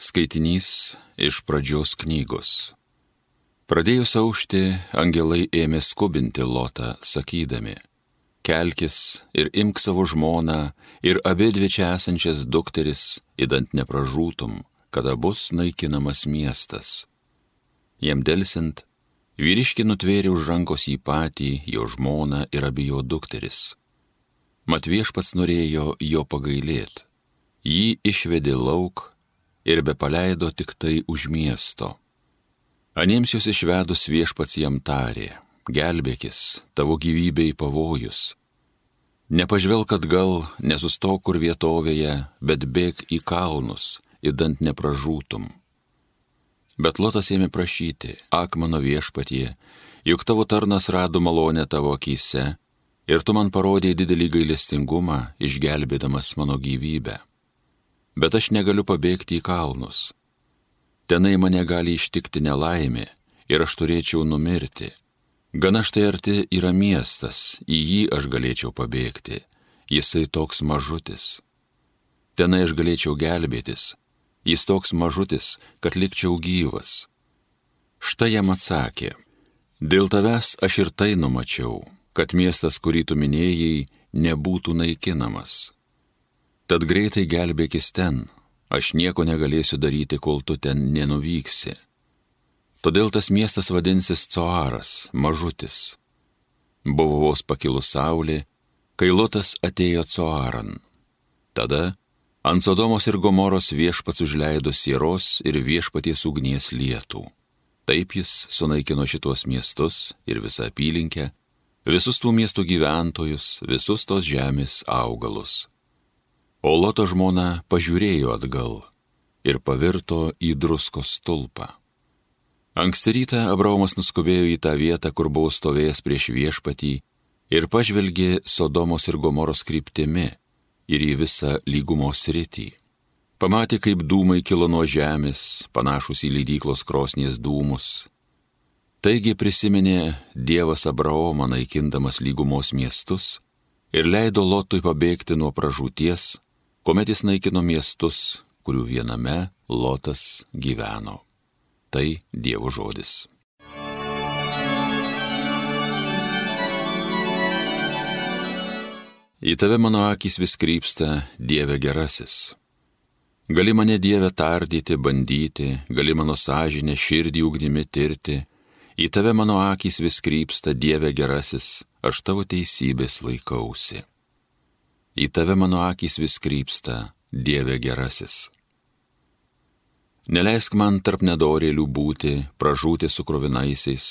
Skaitinys iš pradžios knygos. Pradėjus aušti, angelai ėmė skubinti Lotą, sakydami, Kelkis ir imk savo žmoną ir abi dvi čia esančias dukteris, įdant nepražūtum, kada bus naikinamas miestas. Jam dėlsint, vyriški nutvėrė už rankos į patį, jo žmoną ir abi jo dukteris. Mat viešpats norėjo jo pagailėti. Jį išvedė lauk ir be paleido tik tai už miesto. Aniems jūs išvedus viešpats jam tarė, gelbėkis, tavo gyvybei pavojus. Nepažvelk atgal, nesustok kur vietovėje, bet bėg į kalnus, įdant nepražūtum. Bet Lotas ėmė prašyti, ak mano viešpatie, juk tavo tarnas rado malonę tavo akise ir tu man parodėjai didelį gailestingumą, išgelbėdamas mano gyvybę bet aš negaliu pabėgti į kalnus. Tenai mane gali ištikti nelaimė ir aš turėčiau numirti. Gana štai arti yra miestas, į jį aš galėčiau pabėgti, jisai toks mažutis. Tenai aš galėčiau gelbėtis, jis toks mažutis, kad likčiau gyvas. Štai jam atsakė, dėl tavęs aš ir tai numačiau, kad miestas, kurį tu minėjai, nebūtų naikinamas. Tad greitai gelbėkis ten, aš nieko negalėsiu daryti, kol tu ten nenuvyksi. Todėl tas miestas vadinsis Coaras, mažutis. Buvo vos pakilus saulė, kai Lotas atėjo Coaran. Tada ant Sodomos ir Gomoros viešpats užleido sieros ir viešpaties ugnies lietų. Taip jis sunaikino šitos miestus ir visą apylinkę, visus tų miestų gyventojus, visus tos žemės augalus. O Loto žmona pažiūrėjo atgal ir pavirto į druskos stulpą. Anksti rytą Abraomas nuskubėjo į tą vietą, kur buvo stovėjęs prieš viešpatį ir pažvelgė Sodomos ir Gomoros kryptimi ir į visą lygumos rytį. Pamatė, kaip dūmai kilo nuo žemės, panašus į leidyklos krosnies dūmus. Taigi prisiminė Dievas Abraomą naikindamas lygumos miestus ir leido Lotui pabėgti nuo pražūties kuomet jis naikino miestus, kurių viename Lotas gyveno. Tai Dievo žodis. Į tave mano akis vis krypsta, Dieve gerasis. Gali mane Dieve tardyti, bandyti, gali mano sąžinę širdį ugnimi tirti, į tave mano akis vis krypsta, Dieve gerasis, aš tavo teisybės laikausi į tave mano akys vis krypsta, Dieve gerasis. Neleisk man tarp nedorėlių būti, pražūti su krovinaisiais,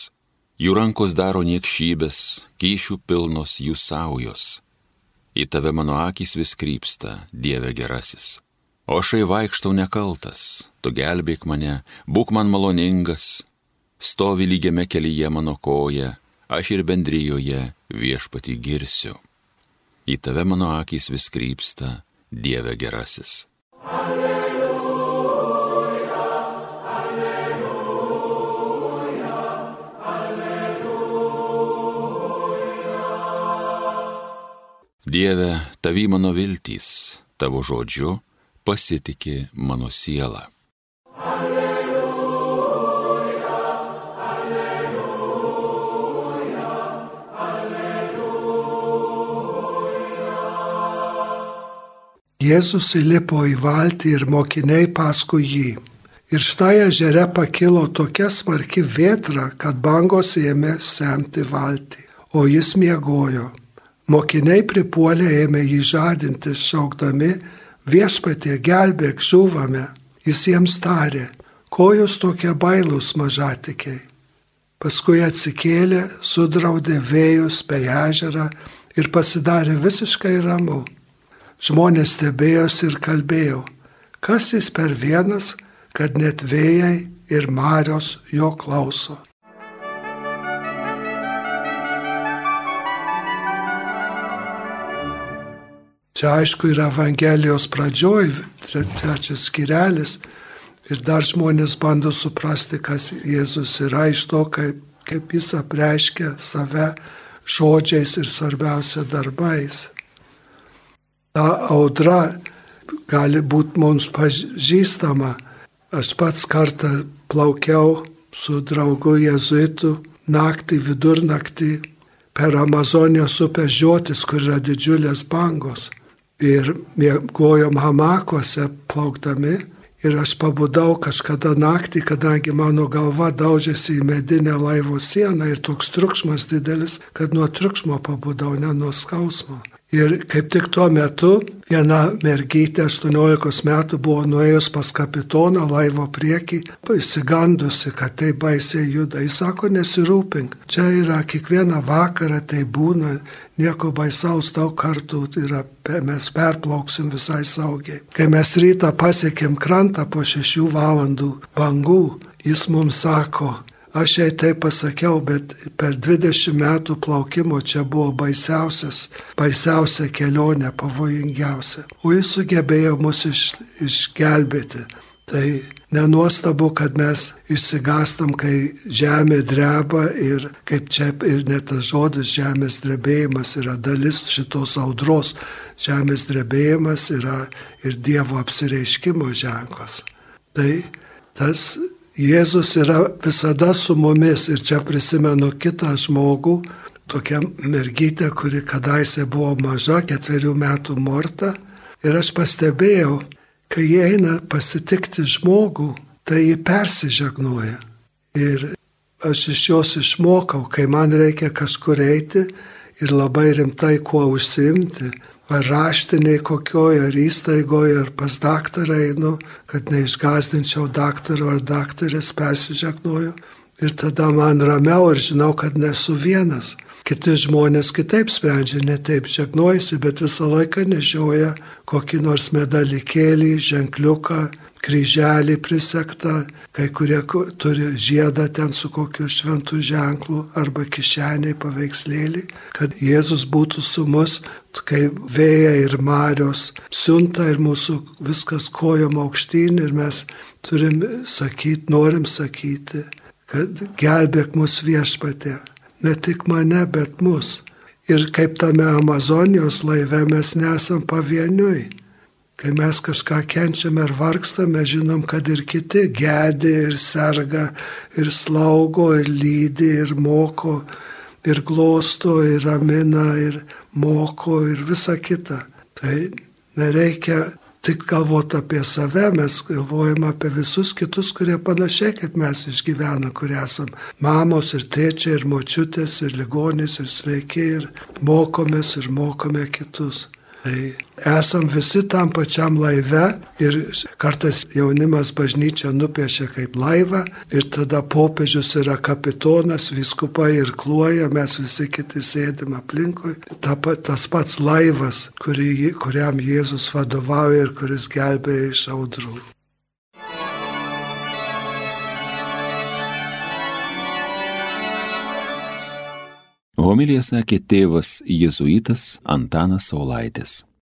jų rankos daro niekšybės, kyšių pilnos jų saujos. Į tave mano akys vis krypsta, Dieve gerasis. O šai vaikštau nekaltas, tu gelbėk mane, būk man maloningas, stovi lygiame kelyje mano koja, aš ir bendryjoje viešpati girsiu į tave mano akys vis krypsta, Dieve gerasis. Alleluja, alleluja, alleluja. Dieve, tavi mano viltys, tavo žodžiu pasitikė mano siela. Jėzus įlipo į valtį ir mokiniai paskui jį. Ir štai ežere pakilo tokia smarki vėtra, kad bangos ėmė semti valtį, o jis miegojo. Mokiniai pripuolė ėmė jį žadinti, šaukdami, viešpatie gelbėk žuvame. Jis jiems tarė, ko jūs tokie bailūs mažatikiai. Paskui atsikėlė, sudraudė vėjus bei ežerą ir pasidarė visiškai ramu. Žmonės stebėjosi ir kalbėjo, kas jis per vienas, kad net vėjai ir marios jo klauso. Čia aišku yra Evangelijos pradžioj, trečias skirelis ir dar žmonės bando suprasti, kas Jėzus yra iš to, kaip, kaip jis apreiškia save žodžiais ir svarbiausia darbais ta audra gali būti mums pažįstama. Aš pats kartą plaukiau su draugu jezuitu naktį, vidurnaktį per Amazonijos upės žiotis, kur yra didžiulės bangos. Ir mėgojom hamakuose plaukdami. Ir aš pabudau kažkada naktį, kadangi mano galva daužėsi į medinę laivo sieną ir toks triukšmas didelis, kad nuo triukšmo pabudau, ne nuo skausmo. Ir kaip tik tuo metu viena mergytė 18 metų buvo nuėjus pas kapitoną laivo priekį, įsigandusi, kad tai baisiai juda. Jis sako, nesirūpink, čia yra kiekvieną vakarą tai būna, nieko baisaus daug kartų yra, mes perplauksim visai saugiai. Kai mes rytą pasiekėm krantą po šešių valandų bangų, jis mums sako, Aš jai tai pasakiau, bet per 20 metų plaukimo čia buvo baisiausias, baisiausia kelionė, pavojingiausia. O jis sugebėjo mus iš, išgelbėti. Tai nenuostabu, kad mes išsigastam, kai žemė dreba ir kaip čia ir net tas žodis žemės drebėjimas yra dalis šitos audros. Žemės drebėjimas yra ir Dievo apsireiškimo ženklas. Tai tas Jėzus yra visada su mumis ir čia prisimenu kitą žmogų, tokią mergytę, kuri kadaise buvo maža, ketverių metų morta. Ir aš pastebėjau, kai jie eina pasitikti žmogų, tai jį persižegnoja. Ir aš iš jos išmokau, kai man reikia kažkur eiti ir labai rimtai kuo užsimti, ar raštiniai kokioj, ar įstaigoje, ar pas daktarą einu, kad neišgazdinčiau daktaro ar daktarės persižegnoju. Ir tada man ramiau ir žinau, kad nesu vienas. Kiti žmonės kitaip sprendžia, ne taip žegnojasi, bet visą laiką nešioja kokį nors medalikėlį, ženkliuką, kryželį prisektą, kai kurie turi žiedą ten su kokiu šventu ženklu arba kišeniai paveikslėlį, kad Jėzus būtų su mus, kai vėja ir marios siunta ir mūsų viskas kojom aukštyn ir mes turim sakyti, norim sakyti, kad gelbėk mus viešpatė, ne tik mane, bet mus. Ir kaip tame Amazonijos laive mes nesam pavieniui Kai mes kažką kenčiame ar vargstame, žinom, kad ir kiti gedi ir serga, ir slaugo, ir lydi, ir moko, ir glosto, ir ramina, ir moko, ir visa kita. Tai nereikia tik galvoti apie save, mes galvojame apie visus kitus, kurie panašiai kaip mes išgyvena, kurie esam mamos ir tėčiai, ir močiutės, ir ligonys, ir sveiki, ir mokomės, ir mokome kitus. Tai esam visi tam pačiam laive ir kartais jaunimas bažnyčia nupiešia kaip laivą ir tada popiežius yra kapitonas, viskupai ir kluoja, mes visi kiti sėdim aplinkui. Ta, tas pats laivas, kurį, kuriam Jėzus vadovauja ir kuris gelbėja iš audrų. Homilija sakė tėvas jėzuitas Antanas Saulaitis.